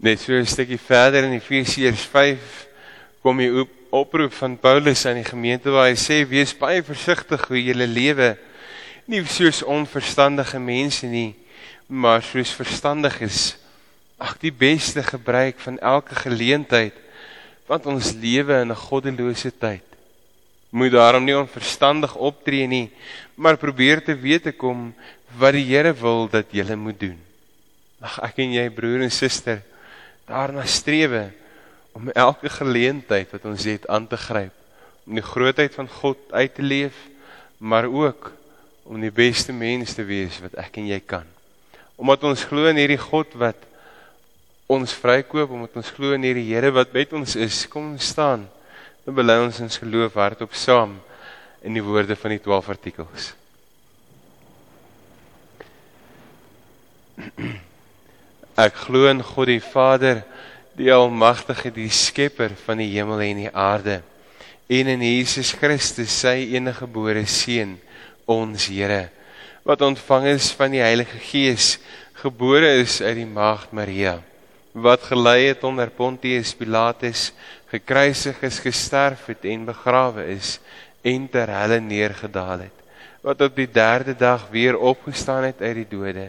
Net so 'n stukkie verder in Efesiërs 5 kom die op, oproep van Paulus aan die gemeente waar hy sê wees baie versigtig hoe jy lewe. Nie soos onverstandige mense nie, maar soos verstandiges. Ag die beste gebruik van elke geleentheid want ons lewe in 'n goddelose tyd. Moet daarom nie onverstandig optree nie, maar probeer te weet te kom wat die Here wil dat jy moet doen. Ag ek en jy broer en suster daarna strewe om elke geleentheid wat ons het aan te gryp om die grootheid van God uit te leef, maar ook om die beste mens te wees wat ek en jy kan. Omdat ons glo in hierdie God wat ons vrykoop, omdat ons glo in hierdie Here wat met ons is, kom ons staan. Dan bely ons ons geloof hardop saam in die woorde van die 12 artikels. Ek glo in God die Vader, die almagtige, die skepper van die hemel en die aarde, en in Jesus Christus, sy enige gebore seun, ons Here, wat ontvang is van die Heilige Gees, gebore is uit die maagd Maria, wat gelei het onder Pontius Pilatus, gekruisig is, gesterf het en begrawe is en ter helle neergedaal het, wat op die derde dag weer opgestaan het uit die dode,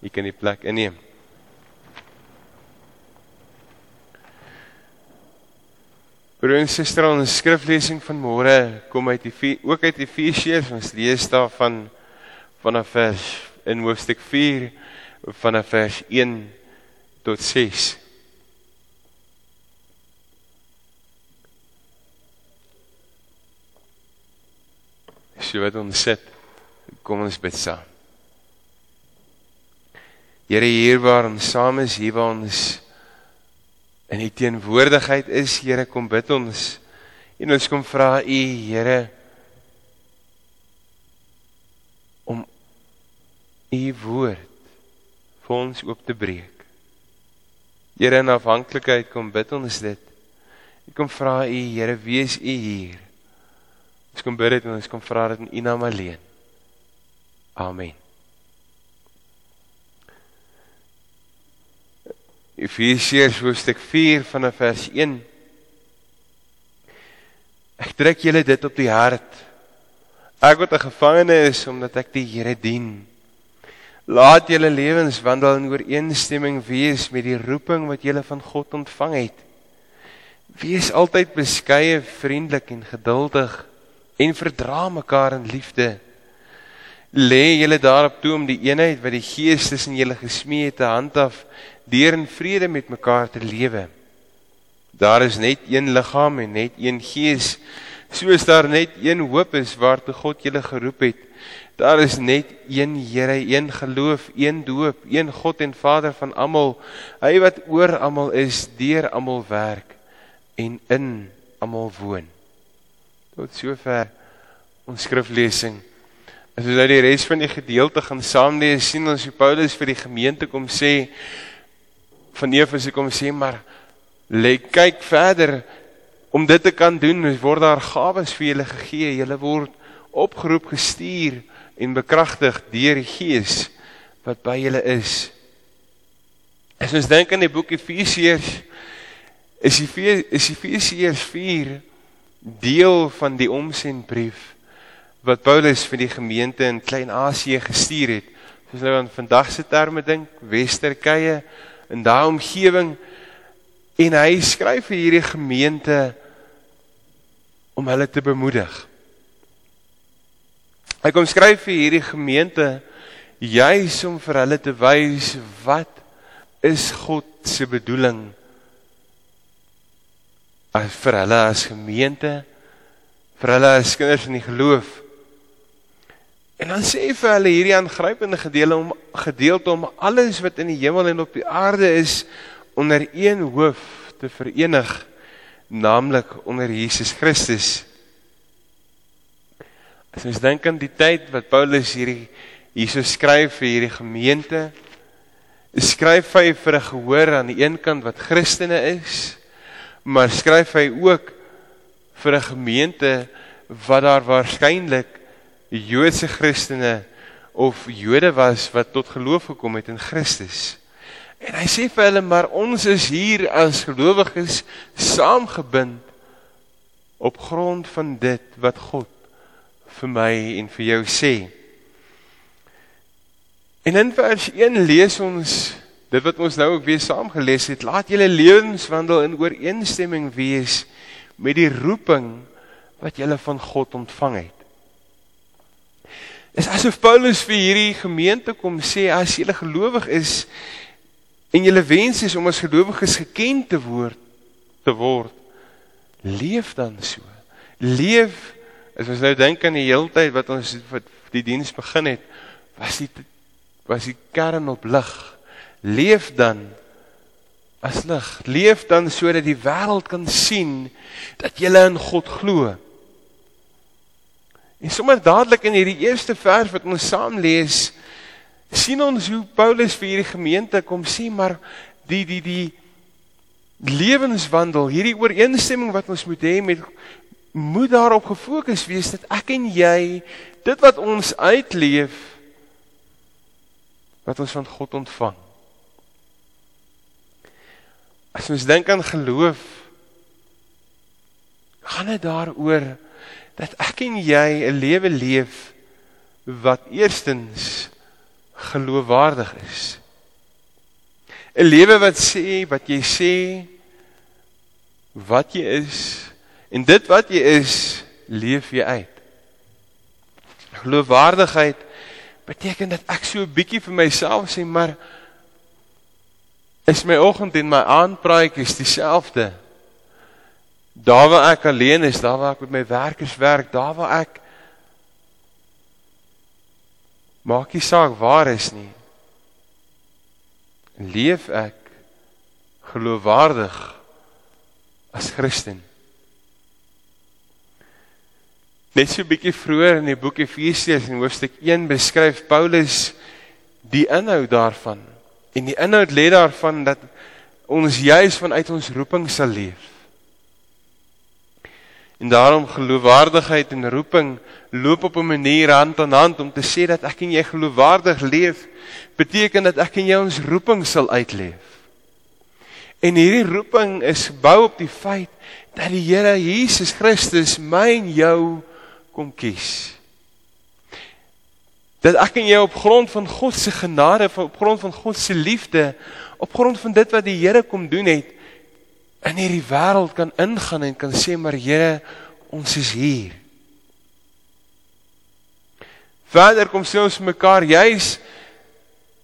Jy kan die plek inneem. Broer en suster, ons skriflesing van môre kom uit die ook uit Efesiërs. Ons lees daar van vanaf vers in hoofstuk 4 vanaf vers 1 tot 6. So wat ons sit, kom ons bid saam. Here hier waar ons saam is, hier waar ons in die teenwoordigheid is, Here, kom bid ons. En ons kom vra U, Here, om U woord vir ons oop te breek. Here, in afhanklikheid kom bid ons dit. Ek kom vra U, Here, wees U hier. Ons kom bid dit en ons kom vra dit in U naam alleen. Amen. Efesiërs hoofstuk 4 vanaf vers 1. Ek trek julle dit op die hart. Ek wat 'n gevangene is omdat ek die Here dien. Laat julle lewens wandel in ooreenstemming wees met die roeping wat julle van God ontvang het. Wees altyd beskeie, vriendelik en geduldig en verdra mekaar in liefde. Lê julle daarop toe om die eenheid wat die Gees tussen julle gesmee het te handhaaf deur in vrede met mekaar te lewe. Daar is net een liggaam en net een gees, soos daar net een hoop is waartoe God julle geroep het. Daar is net een Here, een geloof, een doop, een God en Vader van almal. Hy wat oor almal is, deur almal werk en in almal woon. Tot sover ons skriflesing. As ons nou die res van die gedeelte gaan saam lees, sien ons hoe Paulus vir die gemeente kom sê van Efese kom sê maar lê kyk verder. Om dit te kan doen word daar gawes vir julle gegee. Julle word opgeroep gestuur en bekragtig deur die Gees wat by julle is. As ons dink aan die boek Efesiërs is Efesiërs 4 deel van die omsendbrief wat Paulus vir die gemeente in Klein-Asië gestuur het. Soos nou aan vandag se terme dink Westerkye in daai omgewing en hy skryf vir hierdie gemeente om hulle te bemoedig. Hy kom skryf vir hierdie gemeente juis om vir hulle te wys wat is God se bedoeling as vir hulle as gemeente vir hulle as kinders in die geloof En dan sê hy vir hulle hierdie aangrypende gedeelte om gedeelte om alles wat in die hemel en op die aarde is onder een hoof te verenig, naamlik onder Jesus Christus. As ons dink aan die tyd wat Paulus hierdie hierso skryf vir hierdie gemeente, skryf hy vir 'n gehoor aan die een kant wat Christene is, maar skryf hy ook vir 'n gemeente wat daar waarskynlik Joodse Christene of Jode was wat tot geloof gekom het in Christus. En hy sê vir hulle maar ons is hier as gelowiges saamgebind op grond van dit wat God vir my en vir jou sê. En in vers 1 lees ons dit wat ons nou ook weer saam gelees het, laat julle lewenswandel in ooreenstemming wees met die roeping wat julle van God ontvang het. Is asof Paulus vir hierdie gemeente kom sê as julle gelowig is en julle wens is om as gelowiges geken te word te word, leef dan so. Leef as ons nou dink aan die heeltyd wat ons wat die diens begin het, was die was die kern op lig. Leef dan as lig. Leef dan sodat die wêreld kan sien dat jy in God glo. En sommer dadelik in hierdie eerste vers wat ons saam lees, sien ons hoe Paulus vir hierdie gemeente kom sê maar die die die lewenswandel, hierdie ooreenstemming wat ons moet hê met moet daarop gefokus wees dat ek en jy dit wat ons uitleef wat ons van God ontvang. As ons dink aan geloof, gaan dit daaroor dat ek en jy 'n lewe leef wat eerstens geloofwaardig is. 'n Lewe wat sê wat jy sê wat jy is en dit wat jy is, leef jy uit. Geloofwaardigheid beteken dat ek so 'n bietjie vir myself sê, maar is my oggend en my aandpraatjies dieselfde. Daar waar ek alleen is, daar waar ek met my werkers werk, daar waar ek maak nie saak waar is nie. Leef ek geloofwaardig as Christen? Net so 'n bietjie vroeër in die boek Efesiërs in hoofstuk 1 beskryf Paulus die inhoud daarvan. En die inhoud lê daarvan dat ons juis vanuit ons roeping sal leef. En daarom geloofwaardigheid en roeping loop op 'n manier hand aan hand om te sê dat ek en jy geloofwaardig leef beteken dat ek en jy ons roeping sal uitleef. En hierdie roeping is gebou op die feit dat die Here Jesus Christus my en jou kom kies. Dat ek en jy op grond van God se genade, op grond van God se liefde, op grond van dit wat die Here kom doen het in hierdie wêreld kan ingaan en kan sê maar Here, ons is hier. Verder kom sê ons mekaar juis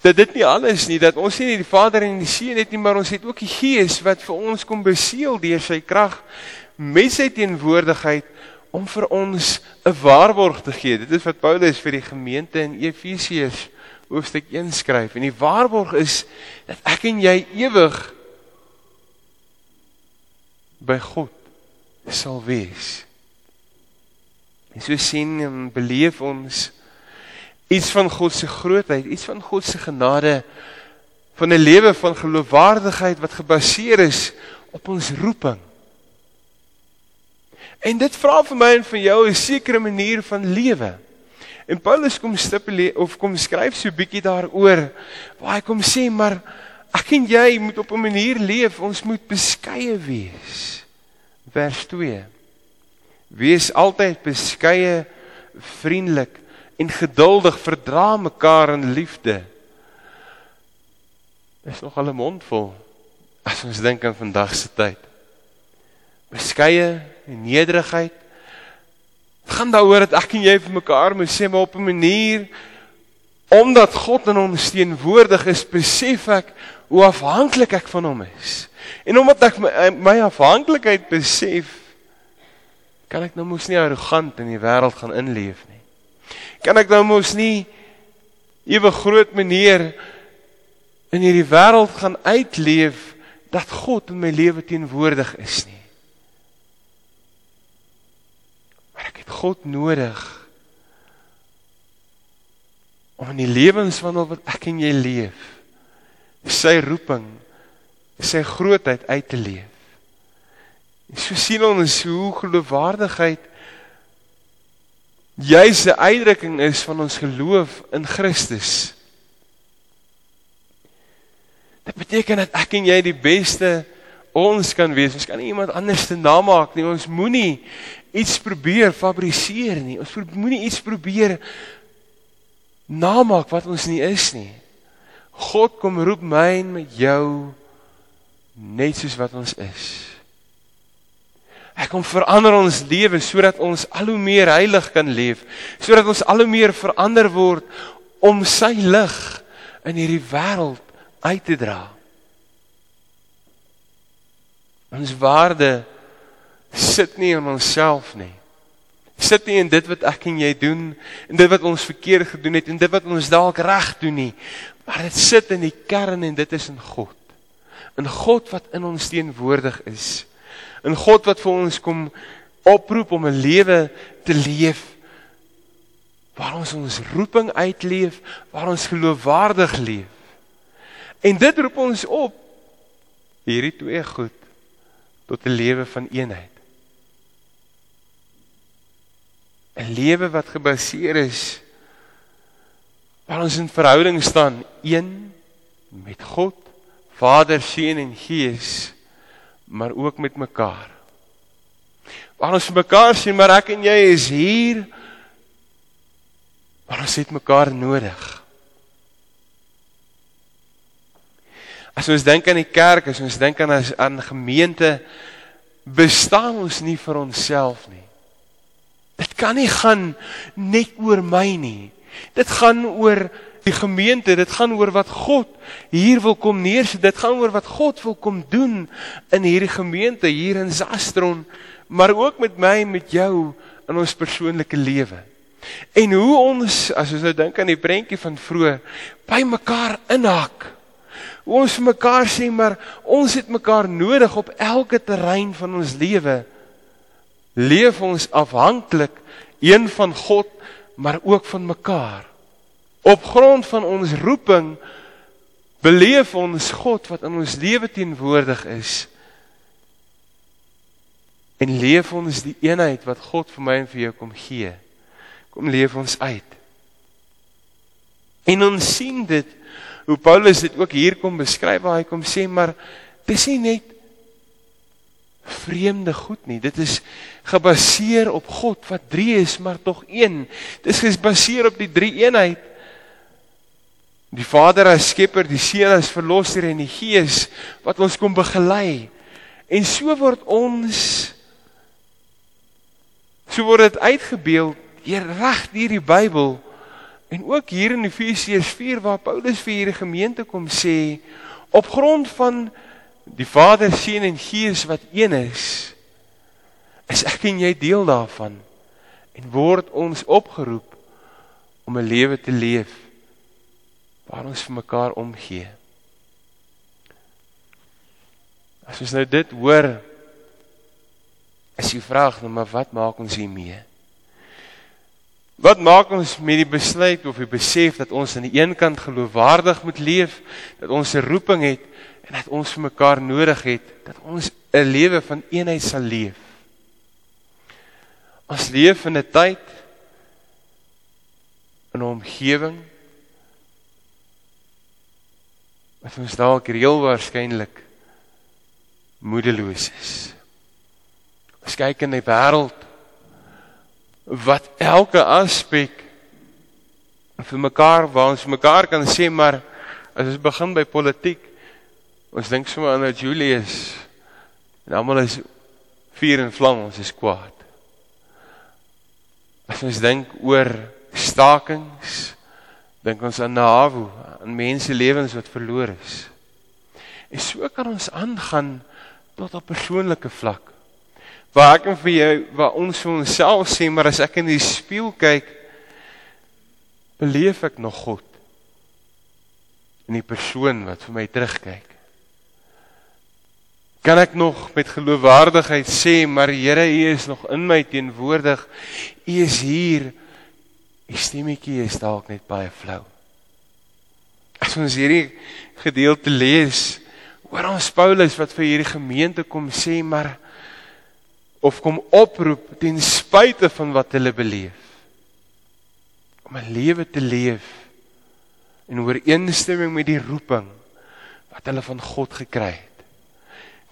dat dit nie alles nie dat ons nie die Vader en die Seun het nie maar ons het ook die Gees wat vir ons kom beseël deur sy krag met sy teenwoordigheid om vir ons 'n waarborg te gee. Dit is wat Paulus vir die gemeente in Efesiërs hoofstuk 1 skryf. En die waarborg is dat ek en jy ewig by God sal wees. En so sien en beleef ons iets van God se grootheid, iets van God se genade van 'n lewe van geloofwaardigheid wat gebaseer is op ons roeping. En dit vra vir my en vir jou 'n sekere manier van lewe. En Paulus kom stipuleer of kom skryf so bietjie daaroor waar hy kom sê maar ek en jy moet op 'n manier leef, ons moet beskeie wees. Vers 2. Wees altyd beskeie, vriendelik en geduldig, verdra mekaar in liefde. Dis nog al 'n mondvol as ons dink aan vandag se tyd. Beskeie en nederigheid. Gaan daaroor dat ek en jy vir mekaar moet sê maar op 'n manier omdat God in ons teenwoordig is, besef ek hoe afhanklik ek van hom is. En omdat ek my, my afhanklikheid besef, kan ek nou mos nie arrogant in die wêreld gaan inleef nie. Kan ek nou mos nie ewe groot meneer in hierdie wêreld gaan uitleef dat God in my lewe teenwoordig is nie. Maar ek het God nodig om in die lewenswandel wat ek en jy leef, sy roeping, sy grootheid uit te leef. En so sien ons hoe geloofwaardigheid juis 'n uitdrukking is van ons geloof in Christus. Dit beteken dat ek en jy die beste ons kan wees. Ons kan nie iemand anders te namaak nie. Ons moenie iets probeer fabriseer nie. Ons moenie iets probeer namaak wat ons nie is nie. God kom roep my en met jou net soos wat ons is. Hy kom verander ons lewe sodat ons al hoe meer heilig kan leef, sodat ons al hoe meer verander word om sy lig in hierdie wêreld uit te dra. Ons waarde sit nie in onsself nie. Sit nie in dit wat ek en jy doen en dit wat ons verkeerd gedoen het en dit wat ons dalk reg doen nie, maar dit sit in die kern en dit is in God. In God wat in ons teenwoordig is. In God wat vir ons kom oproep om 'n lewe te leef waar ons ons roeping uitleef, waar ons geloofwaardig leef. En dit roep ons op hierdie twee goed tot 'n lewe van eenheid. 'n Lewe wat gebaseer is waar ons in verhouding staan een met God, Vader, Seun en Gees, maar ook met mekaar. Waar ons mekaar sien, maar ek en jy is hier. Maar ons het mekaar nodig. As ons dink aan die kerk, as ons dink aan as aan gemeente, bestaan ons nie vir onsself nie. Kan nie gaan net oor my nie. Dit gaan oor die gemeente, dit gaan oor wat God hier wil kom neersit. Dit gaan oor wat God wil kom doen in hierdie gemeente hier in Zastron, maar ook met my en met jou in ons persoonlike lewe. En hoe ons, as ons nou dink aan die prentjie van vroeër, by mekaar inhak hoe ons vir mekaar sê maar ons het mekaar nodig op elke terrein van ons lewe. Leef ons afhanklik een van God maar ook van mekaar. Op grond van ons roeping beleef ons God wat in ons lewe teenwoordig is. En leef ons die eenheid wat God vir my en vir jou kom gee. Kom leef ons uit. En ons sien dit hoe Paulus dit ook hier kom beskryf waar hy kom sê maar dis nie net vreemde goed nie. Dit is gebaseer op God wat 3 is maar tog 1 dis gebaseer op die drie eenheid. Die Vader as skepper die Seun as verlosser en die Gees wat ons kom begelei. En so word ons so word dit uitgebeeld hier reg deur die Bybel En ook hier in Efesiërs 4 waar Paulus vir hierdie gemeente kom sê op grond van die Vader, Seun en Gees wat een is, is ek en jy deel daarvan en word ons opgeroep om 'n lewe te leef waar ons vir mekaar omgee. As ons nou dit hoor, is die vraag nou maar wat maak ons hiermee? Wat maak ons met die besluit of die besef dat ons aan die een kant geloofwaardig moet leef, dat ons 'n roeping het en dat ons vir mekaar nodig het, dat ons 'n lewe van eenheid sal leef. Ons leef in 'n tyd in 'n omgewing wat ons dalk reël waarskynlik moedeloos is. Ons kyk in die wêreld wat elke aspek vir mekaar waar ons mekaar kan sê maar as ons begin by politiek ons dink sommer aan Julius en almal is vuur en vlam ons is kwaad. As ons dink oor stakings dink ons aan Nahawu aan mense lewens wat verloor is. En so kan ons aangaan tot op persoonlike vlak. Waar ek en vir jou waar ons vir onsself sê maar as ek in die spieël kyk beleef ek nog God in die persoon wat vir my terugkyk Kan ek nog met geloofwaardigheid sê, maar Here, U is nog in my teenwoordig. U is hier. Die stemmetjie is dalk net baie flou. As ons hierdie gedeelte lees, hoor ons Paulus wat vir hierdie gemeente kom sê, maar of kom oproep ten spyte van wat hulle beleef om 'n lewe te leef in ooreenstemming met die roeping wat hulle van God gekry het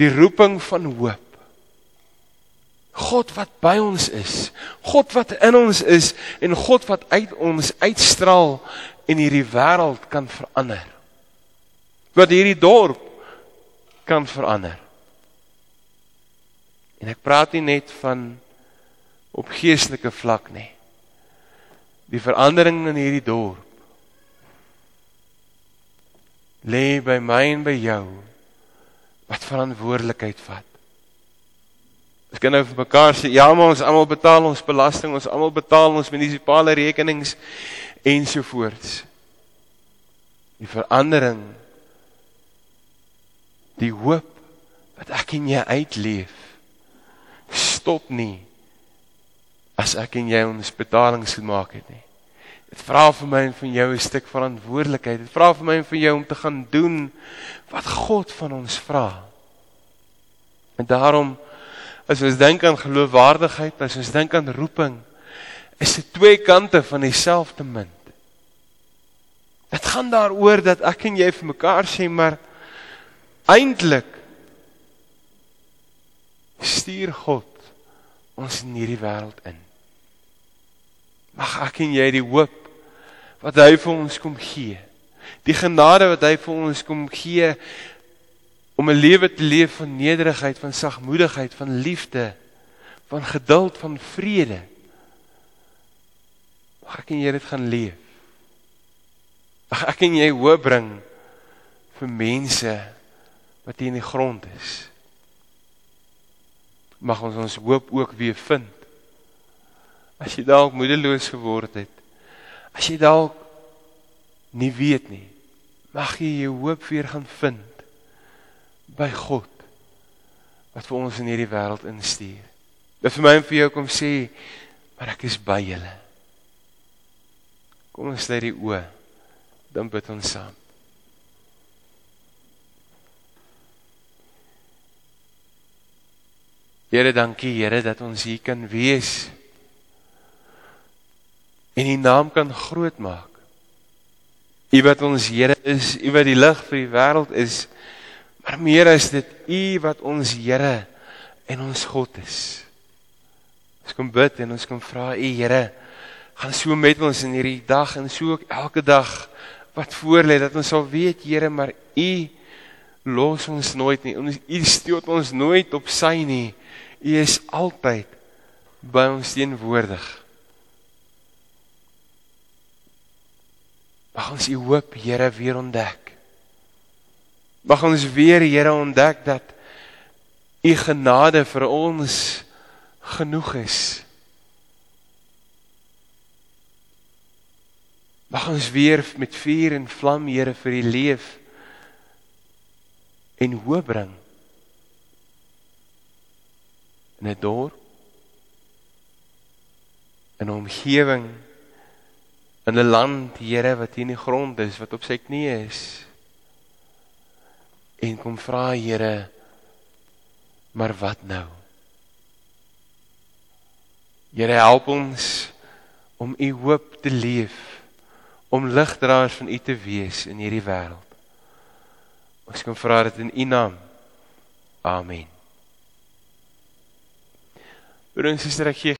die roeping van hoop. God wat by ons is, God wat in ons is en God wat uit ons uitstraal en hierdie wêreld kan verander. Wat hierdie dorp kan verander. En ek praat nie net van op geestelike vlak nie. Die verandering in hierdie dorp lê by my en by jou wat verantwoordelikheid vat. Ons kan nou vir mekaar sê ja, maar ons almal betaal ons belasting, ons almal betaal ons munisipale rekenings ensovoorts. Die verandering die hoop wat ek in jou uitleef stop nie as ek en jy ons betalings gemaak het nie. Dit vra vir my en van jou 'n stuk verantwoordelikheid. Dit vra vir my en van jou om te gaan doen wat God van ons vra. En daarom as ons dink aan geloofwaardigheid, as ons dink aan roeping, is dit twee kante van dieselfde munt. Dit gaan daaroor dat ek en jy vir mekaar sê maar eintlik stuur God ons in hierdie wêreld in. Mag ek en jy die hoop wat hy vir ons kom gee. Die genade wat hy vir ons kom gee om 'n lewe te leef van nederigheid, van sagmoedigheid, van liefde, van geduld, van vrede. Mag ek en jy dit gaan leef. Mag ek en jy hoop bring vir mense wat hier in die grond is. Mag ons ons hoop ook weer vind. As jy dalk moedeloos geword het, As jy dalk nie weet nie, mag jy jou hoop weer gaan vind by God wat vir ons in hierdie wêreld instuur. Dit vir my en vir jou kom sê, maar ek is by julle. Kom ons sluit die oë. Dan bid ons saam. Here, dankie Here dat ons hier kan wees en die naam kan groot maak. U wat ons Here is, u wat die lig vir die wêreld is, maar meer is dit u wat ons Here en ons God is. Ons kom bid en ons kom vra u Here, gaan so met ons in hierdie dag en so ook elke dag wat voorlê dat ons sal weet Here, maar u los ons nooit nie. Ons u stoot ons nooit op sy nie. U is altyd by ons teenwoordig. Mag ons u hoop, Here, weer ontdek. Mag ons weer, Here, ontdek dat u genade vir ons genoeg is. Mag ons weer met vuur en vlam, Here, vir u leef en hoop bring. In 'n dorp in 'n omgewing in 'n land, Here, wat hier in die grond is, wat op sy knieë is. En kom vra, Here, maar wat nou? Here, help ons om u hoop te leef, om ligdraers van u te wees in hierdie wêreld. Ons kom vra dit in u naam. Amen. Broer en suster, ek gee